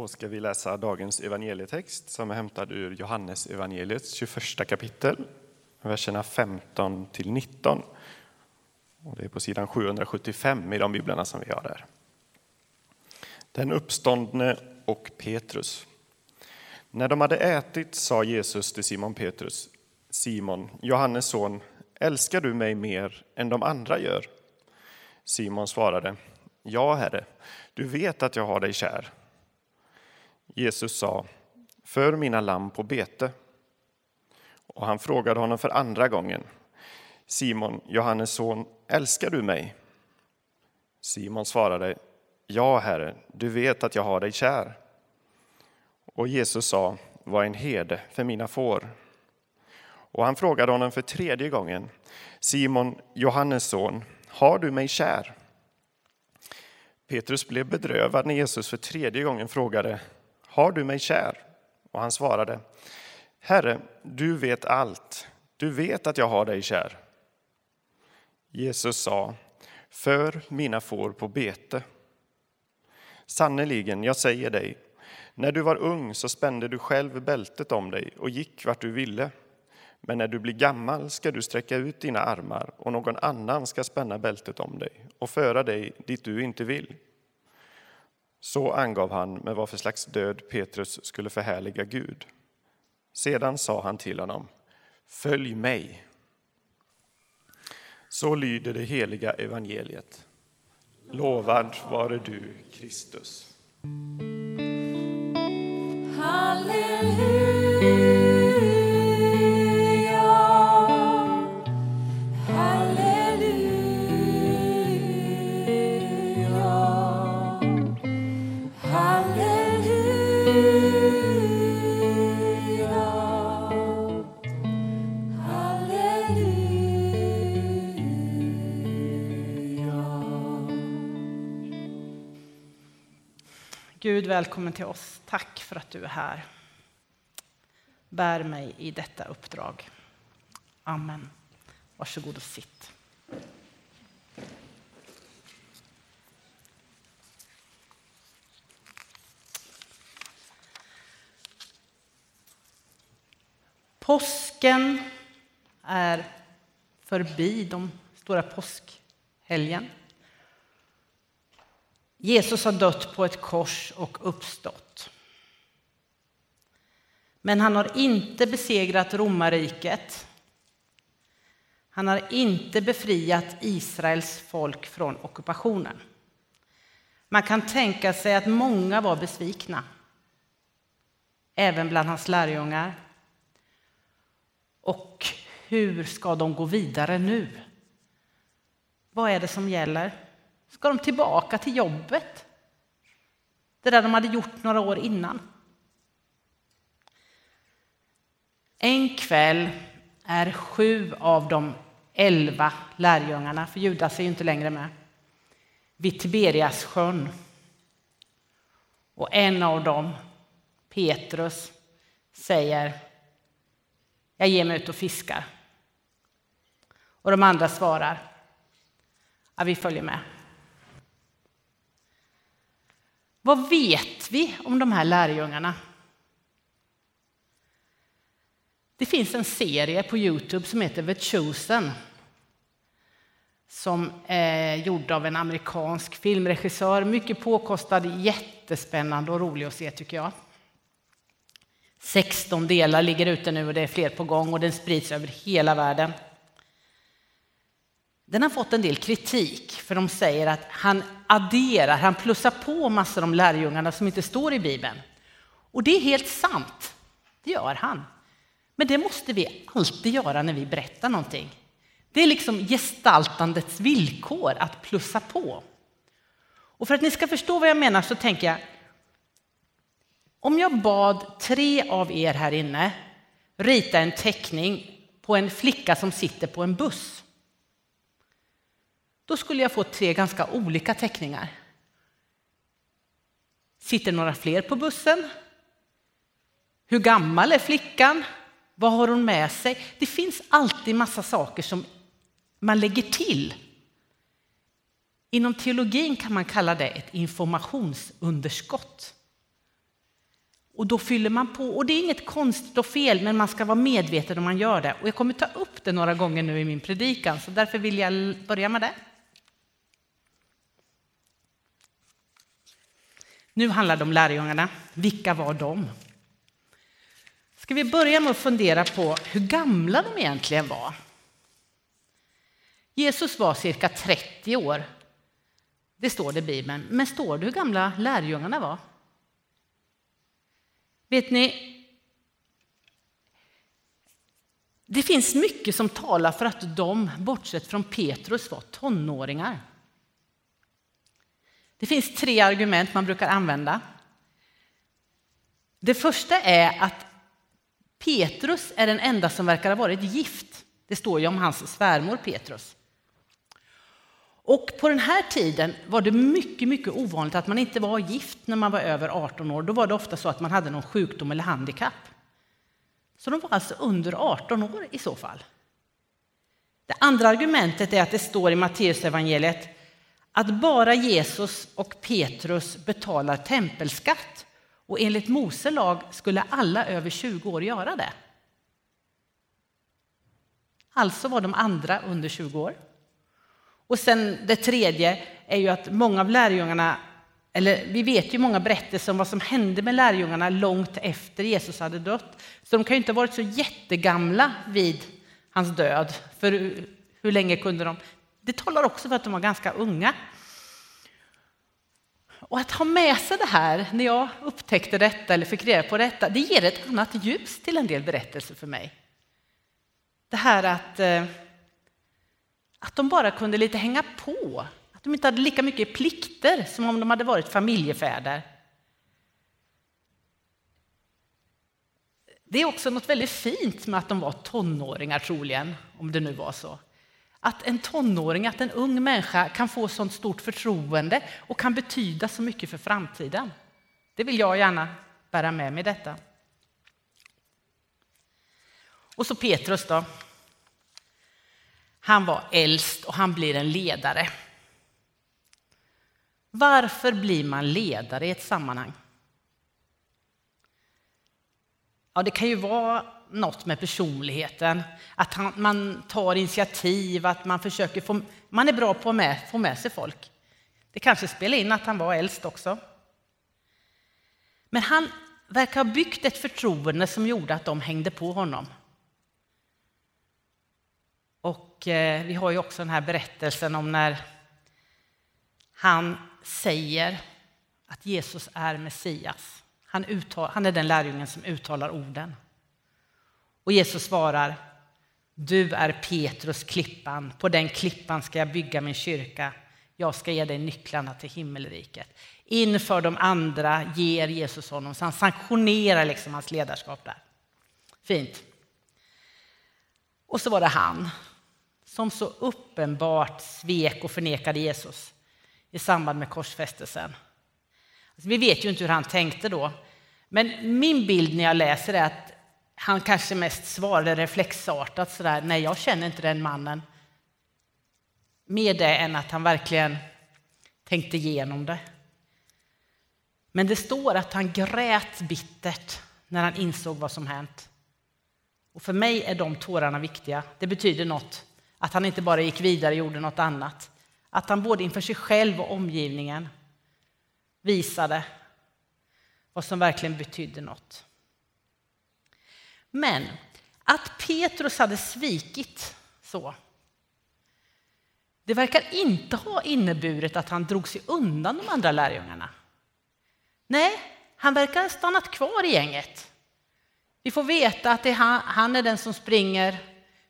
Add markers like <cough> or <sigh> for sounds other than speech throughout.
Då ska vi läsa dagens evangelietext som är hämtad ur Johannes evangeliets 21 kapitel, verserna 15 till 19. Och det är på sidan 775 i de biblarna som vi har där. Den uppståndne och Petrus. När de hade ätit sa Jesus till Simon Petrus, Simon, Johannes son, älskar du mig mer än de andra gör? Simon svarade, Ja, Herre, du vet att jag har dig kär. Jesus sa, för mina lamm på bete. Och han frågade honom för andra gången, Simon, Johannes son, älskar du mig? Simon svarade, Ja, Herre, du vet att jag har dig kär. Och Jesus sa, var en herde för mina får. Och han frågade honom för tredje gången, Simon, Johannes son, har du mig kär? Petrus blev bedrövad när Jesus för tredje gången frågade, har du mig kär? Och han svarade, Herre, du vet allt. Du vet att jag har dig kär. Jesus sa, för mina får på bete. Sannerligen, jag säger dig, när du var ung så spände du själv bältet om dig och gick vart du ville. Men när du blir gammal ska du sträcka ut dina armar och någon annan ska spänna bältet om dig och föra dig dit du inte vill. Så angav han med vad för slags död Petrus skulle förhärliga Gud. Sedan sa han till honom, följ mig. Så lyder det heliga evangeliet. Lovad vare du, Kristus. Halleluja välkommen till oss. Tack för att du är här. Bär mig i detta uppdrag. Amen. Varsågod och sitt. Påsken är förbi, de stora påskhelgen. Jesus har dött på ett kors och uppstått. Men han har inte besegrat romarriket. Han har inte befriat Israels folk från ockupationen. Man kan tänka sig att många var besvikna, även bland hans lärjungar. Och hur ska de gå vidare nu? Vad är det som gäller? Ska de tillbaka till jobbet? Det där de hade gjort några år innan. En kväll är sju av de elva lärjungarna, för Judas är ju inte längre med, vid Tiberias sjön. Och en av dem, Petrus, säger Jag ger mig ut och fiskar. Och de andra svarar Ja, vi följer med. Vad vet vi om de här lärjungarna? Det finns en serie på Youtube som heter The Chosen som är gjord av en amerikansk filmregissör. Mycket påkostad, jättespännande och rolig att se tycker jag. 16 delar ligger ute nu och det är fler på gång och den sprids över hela världen. Den har fått en del kritik för de säger att han adderar, han plussar på massor om lärjungarna som inte står i Bibeln. Och det är helt sant, det gör han. Men det måste vi alltid göra när vi berättar någonting. Det är liksom gestaltandets villkor att plussa på. Och för att ni ska förstå vad jag menar så tänker jag, om jag bad tre av er här inne rita en teckning på en flicka som sitter på en buss då skulle jag få tre ganska olika teckningar. Sitter några fler på bussen? Hur gammal är flickan? Vad har hon med sig? Det finns alltid massa saker som man lägger till. Inom teologin kan man kalla det ett informationsunderskott. Och då fyller man på. Och det är inget konstigt och fel, men man ska vara medveten om man gör det. Och jag kommer ta upp det några gånger nu i min predikan, så därför vill jag börja med det. Nu handlar det om lärjungarna. Vilka var de? Ska vi börja med att fundera på hur gamla de egentligen var? Jesus var cirka 30 år. Det står det i Bibeln. Men står det hur gamla lärjungarna var? Vet ni? Det finns mycket som talar för att de, bortsett från Petrus, var tonåringar. Det finns tre argument man brukar använda. Det första är att Petrus är den enda som verkar ha varit gift. Det står ju om hans svärmor Petrus. Och på den här tiden var det mycket, mycket ovanligt att man inte var gift när man var över 18 år. Då var det ofta så att man hade någon sjukdom eller handikapp. Så de var alltså under 18 år i så fall. Det andra argumentet är att det står i Matteusevangeliet att bara Jesus och Petrus betalar tempelskatt och enligt Mose lag skulle alla över 20 år göra det. Alltså var de andra under 20 år. Och sen det tredje är ju att många av lärjungarna, eller vi vet ju många berättelser om vad som hände med lärjungarna långt efter Jesus hade dött. Så de kan ju inte ha varit så jättegamla vid hans död. För hur länge kunde de? Det talar också för att de var ganska unga. Och att ha med sig det här när jag upptäckte detta eller fick reda på detta, det ger ett annat ljus till en del berättelser för mig. Det här att, eh, att de bara kunde lite hänga på, att de inte hade lika mycket plikter som om de hade varit familjefäder. Det är också något väldigt fint med att de var tonåringar troligen, om det nu var så. Att en tonåring, att en ung människa kan få sånt stort förtroende och kan betyda så mycket för framtiden. Det vill jag gärna bära med mig detta. Och så Petrus då. Han var äldst och han blir en ledare. Varför blir man ledare i ett sammanhang? Ja, det kan ju vara något med personligheten, att han, man tar initiativ, att man försöker få, man är bra på att få med sig folk. Det kanske spelar in att han var äldst också. Men han verkar ha byggt ett förtroende som gjorde att de hängde på honom. Och eh, vi har ju också den här berättelsen om när han säger att Jesus är Messias. Han, uttal, han är den lärjungen som uttalar orden. Och Jesus svarar, du är Petrus klippan, på den klippan ska jag bygga min kyrka. Jag ska ge dig nycklarna till himmelriket. Inför de andra ger Jesus honom, så han sanktionerar liksom hans ledarskap där. Fint. Och så var det han som så uppenbart svek och förnekade Jesus i samband med korsfästelsen. Alltså, vi vet ju inte hur han tänkte då, men min bild när jag läser är att han kanske mest svarade reflexartat sådär, nej jag känner inte den mannen. Mer det än att han verkligen tänkte igenom det. Men det står att han grät bittert när han insåg vad som hänt. Och för mig är de tårarna viktiga. Det betyder något att han inte bara gick vidare och gjorde något annat. Att han både inför sig själv och omgivningen visade vad som verkligen betydde något. Men att Petrus hade svikit så, det verkar inte ha inneburit att han drog sig undan de andra lärjungarna. Nej, han verkar ha stannat kvar i gänget. Vi får veta att det är han, han är den som springer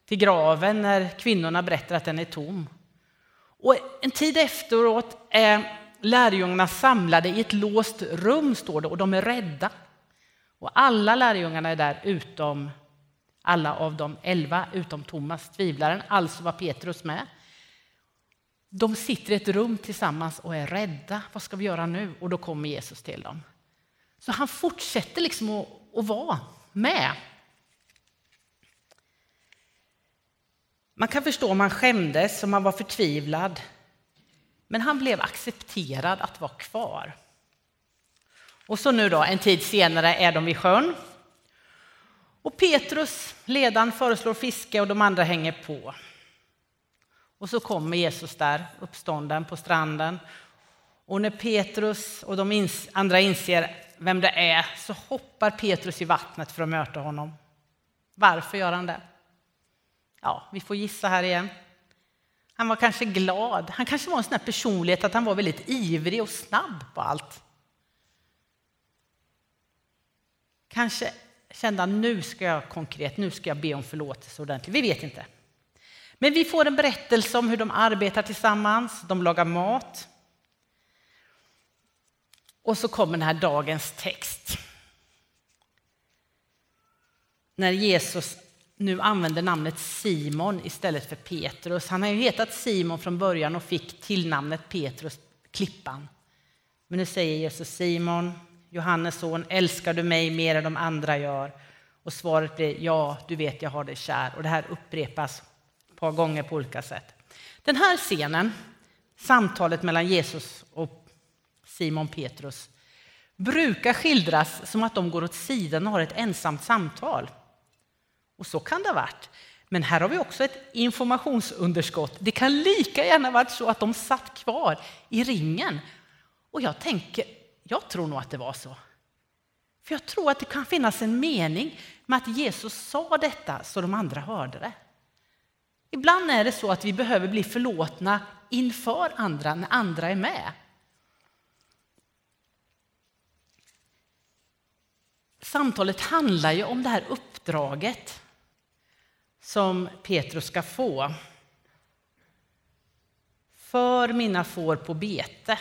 till graven när kvinnorna berättar att den är tom. Och en tid efteråt är lärjungarna samlade i ett låst rum, står det, och de är rädda. Och alla lärjungarna är där utom alla av de elva, utom Thomas, tvivlaren, alltså var Petrus med. De sitter i ett rum tillsammans och är rädda. Vad ska vi göra nu? Och då kommer Jesus till dem. Så han fortsätter liksom att, att vara med. Man kan förstå om han skämdes, om han var förtvivlad. Men han blev accepterad att vara kvar. Och så nu då, en tid senare är de vid sjön. Och Petrus, ledaren, föreslår fiske och de andra hänger på. Och så kommer Jesus där, uppstånden på stranden. Och när Petrus och de andra inser vem det är så hoppar Petrus i vattnet för att möta honom. Varför gör han det? Ja, vi får gissa här igen. Han var kanske glad. Han kanske var en sån här personlighet att han var väldigt ivrig och snabb på allt. Kanske kände han nu ska jag konkret, nu ska jag be om förlåtelse ordentligt. Vi vet inte. Men vi får en berättelse om hur de arbetar tillsammans, de lagar mat. Och så kommer den här dagens text. När Jesus nu använder namnet Simon istället för Petrus. Han har ju hetat Simon från början och fick tillnamnet Petrus, klippan. Men nu säger Jesus Simon, Johannes son, älskar du mig mer än de andra gör? Och svaret blir ja, du vet jag har dig kär. Och det här upprepas ett par gånger på olika sätt. Den här scenen, samtalet mellan Jesus och Simon Petrus, brukar skildras som att de går åt sidan och har ett ensamt samtal. Och så kan det ha varit. Men här har vi också ett informationsunderskott. Det kan lika gärna varit så att de satt kvar i ringen. Och jag tänker, jag tror nog att det var så. För jag tror att det kan finnas en mening med att Jesus sa detta så de andra hörde det. Ibland är det så att vi behöver bli förlåtna inför andra när andra är med. Samtalet handlar ju om det här uppdraget som Petrus ska få. För mina får på bete.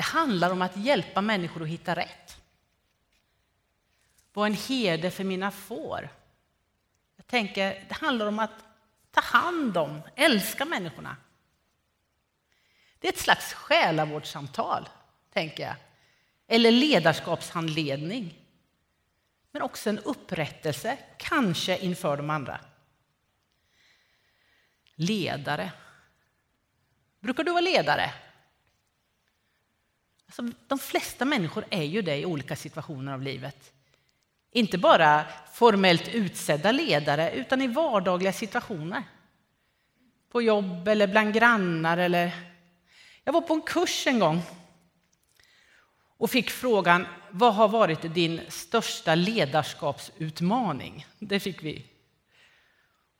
Det handlar om att hjälpa människor att hitta rätt. Var en herde för mina får. Jag tänker, det handlar om att ta hand om, älska människorna. Det är ett slags själavårdssamtal, tänker jag. Eller ledarskapshandledning men också en upprättelse, kanske inför de andra. Ledare. Brukar du vara ledare? Alltså, de flesta människor är ju det i olika situationer av livet. Inte bara formellt utsedda ledare, utan i vardagliga situationer. På jobb eller bland grannar. Eller... Jag var på en kurs en gång och fick frågan vad har varit din största ledarskapsutmaning? Det fick vi.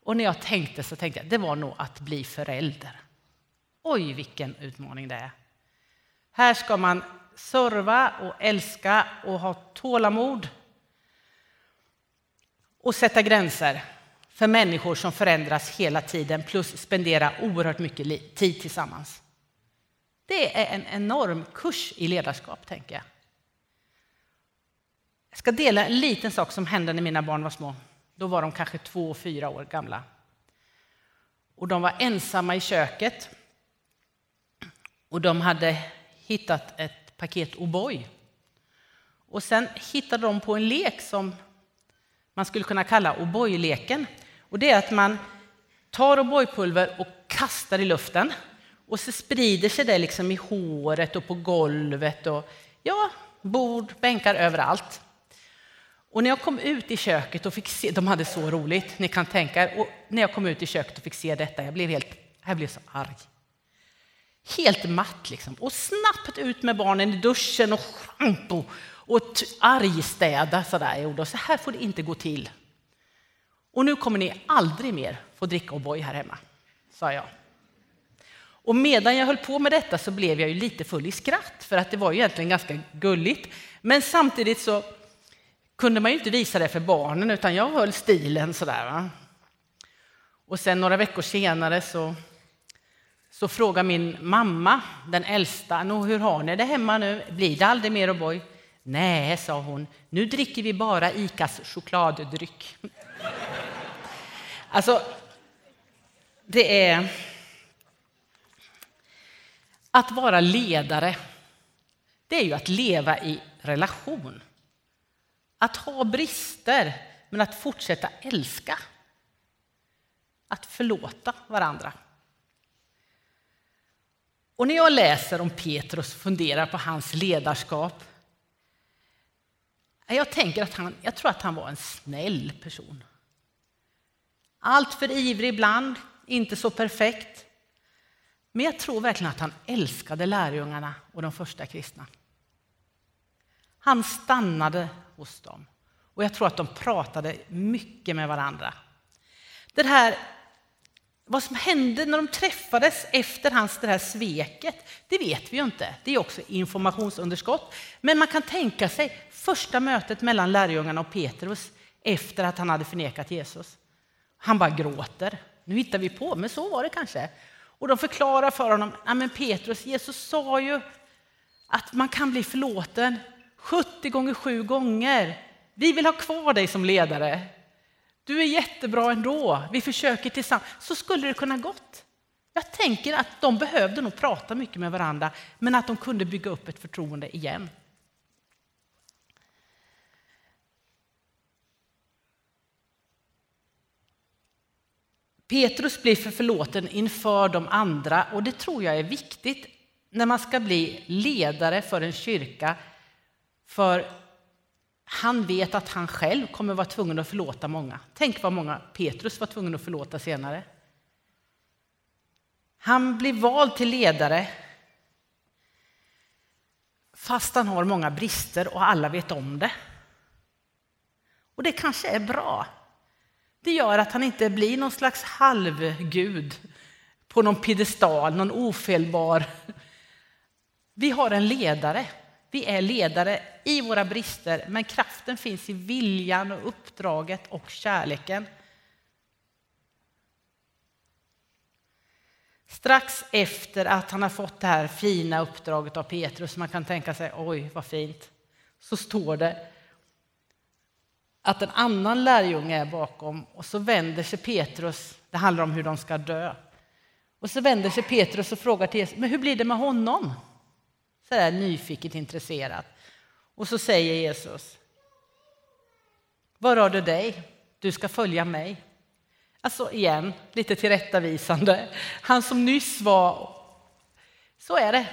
Och när jag tänkte så tänkte jag det var nog att bli förälder. Oj, vilken utmaning det är. Här ska man serva och älska och ha tålamod och sätta gränser för människor som förändras hela tiden plus spendera oerhört mycket tid tillsammans. Det är en enorm kurs i ledarskap, tänker jag. Jag ska dela en liten sak som hände när mina barn var små. Då var de kanske två och fyra år gamla. Och de var ensamma i köket. Och de hade hittat ett paket O'boy. Och sen hittade de på en lek som man skulle kunna kalla O'boy-leken. Och det är att man tar O'boy-pulver och kastar i luften. Och så sprider sig det liksom i håret och på golvet och ja, bord, bänkar överallt. Och när jag kom ut i köket och fick se, de hade så roligt, ni kan tänka er, och när jag kom ut i köket och fick se detta, jag blev helt, jag blev så arg. Helt matt liksom. Och snabbt ut med barnen i duschen och schampo och argstäda sådär jag så här får det inte gå till. Och nu kommer ni aldrig mer få dricka O'boy här hemma, sa jag. Och medan jag höll på med detta så blev jag ju lite full i skratt för att det var ju egentligen ganska gulligt. Men samtidigt så kunde man ju inte visa det för barnen utan jag höll stilen sådär. Va? Och sen några veckor senare så, så frågar min mamma, den äldsta, hur har ni det hemma nu? Blir det aldrig mer O'boy? Nej, sa hon, nu dricker vi bara ICAs chokladdryck. <laughs> alltså, det är... Att vara ledare, det är ju att leva i relation. Att ha brister, men att fortsätta älska. Att förlåta varandra. Och när jag läser om Petrus och funderar på hans ledarskap Jag tänker att han, jag tror att han var en snäll person. Allt för ivrig ibland, inte så perfekt. Men jag tror verkligen att han älskade lärjungarna och de första kristna. Han stannade hos dem och jag tror att de pratade mycket med varandra. Det här, vad som hände när de träffades efter hans det här sveket, det vet vi ju inte. Det är också informationsunderskott. Men man kan tänka sig första mötet mellan lärjungarna och Petrus efter att han hade förnekat Jesus. Han bara gråter. Nu hittar vi på, men så var det kanske. Och de förklarar för honom, ja men Petrus, Jesus sa ju att man kan bli förlåten 70 gånger 7 gånger. Vi vill ha kvar dig som ledare. Du är jättebra ändå. Vi försöker tillsammans. Så skulle det kunna gått. Jag tänker att de behövde nog prata mycket med varandra, men att de kunde bygga upp ett förtroende igen. Petrus blir för förlåten inför de andra och det tror jag är viktigt när man ska bli ledare för en kyrka. För han vet att han själv kommer vara tvungen att förlåta många. Tänk vad många Petrus var tvungen att förlåta senare. Han blir vald till ledare fast han har många brister och alla vet om det. Och det kanske är bra. Det gör att han inte blir någon slags halvgud på någon piedestal, någon ofelbar. Vi har en ledare. Vi är ledare i våra brister, men kraften finns i viljan och uppdraget och kärleken. Strax efter att han har fått det här fina uppdraget av Petrus, man kan tänka sig oj vad fint, så står det att en annan lärjunge är bakom och så vänder sig Petrus, det handlar om hur de ska dö. Och så vänder sig Petrus och frågar till Jesus, men hur blir det med honom? Sådär nyfiket intresserat. Och så säger Jesus, Var rör du dig? Du ska följa mig. Alltså igen, lite tillrättavisande. Han som nyss var, så är det.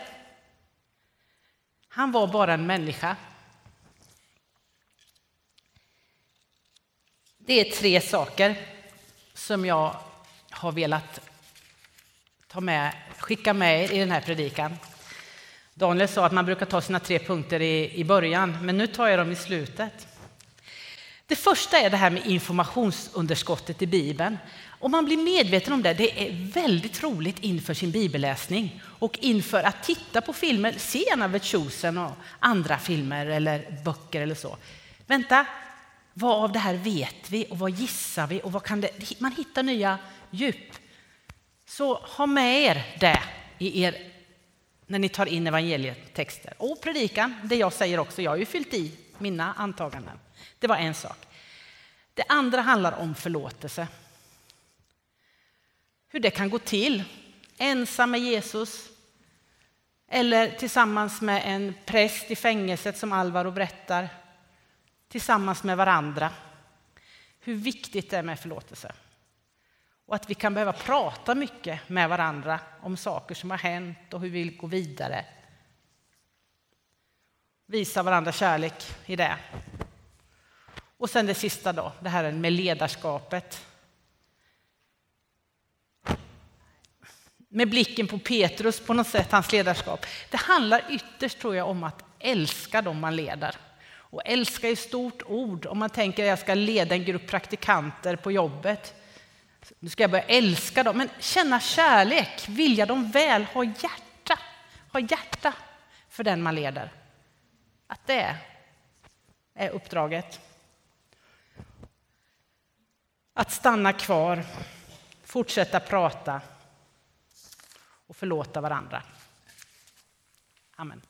Han var bara en människa. Det är tre saker som jag har velat ta med, skicka med i den här predikan. Daniel sa att man brukar ta sina tre punkter i, i början, men nu tar jag dem i slutet. Det första är det här med informationsunderskottet i Bibeln. Om man blir medveten om det, det är väldigt roligt inför sin bibelläsning och inför att titta på filmer, se gärna The Chosen och andra filmer eller böcker eller så. Vänta, vad av det här vet vi och vad gissar vi och vad kan det, man hittar nya djup. Så ha med er det i er, när ni tar in evangelietexter. Och predikan, det jag säger också, jag har ju fyllt i mina antaganden. Det var en sak. Det andra handlar om förlåtelse. Hur det kan gå till, ensam med Jesus eller tillsammans med en präst i fängelset som Alvaro berättar tillsammans med varandra. Hur viktigt det är med förlåtelse. Och att vi kan behöva prata mycket med varandra om saker som har hänt och hur vi vill gå vidare. Visa varandra kärlek i det. Och sen det sista då, det här med ledarskapet. Med blicken på Petrus på något sätt, hans ledarskap. Det handlar ytterst tror jag om att älska dem man leder. Och älska är ett stort ord. Om man tänker att jag ska leda en grupp praktikanter på jobbet. Nu ska jag börja älska dem, men känna kärlek, vilja dem väl, ha hjärta. Ha hjärta för den man leder. Att det är uppdraget. Att stanna kvar, fortsätta prata och förlåta varandra. Amen.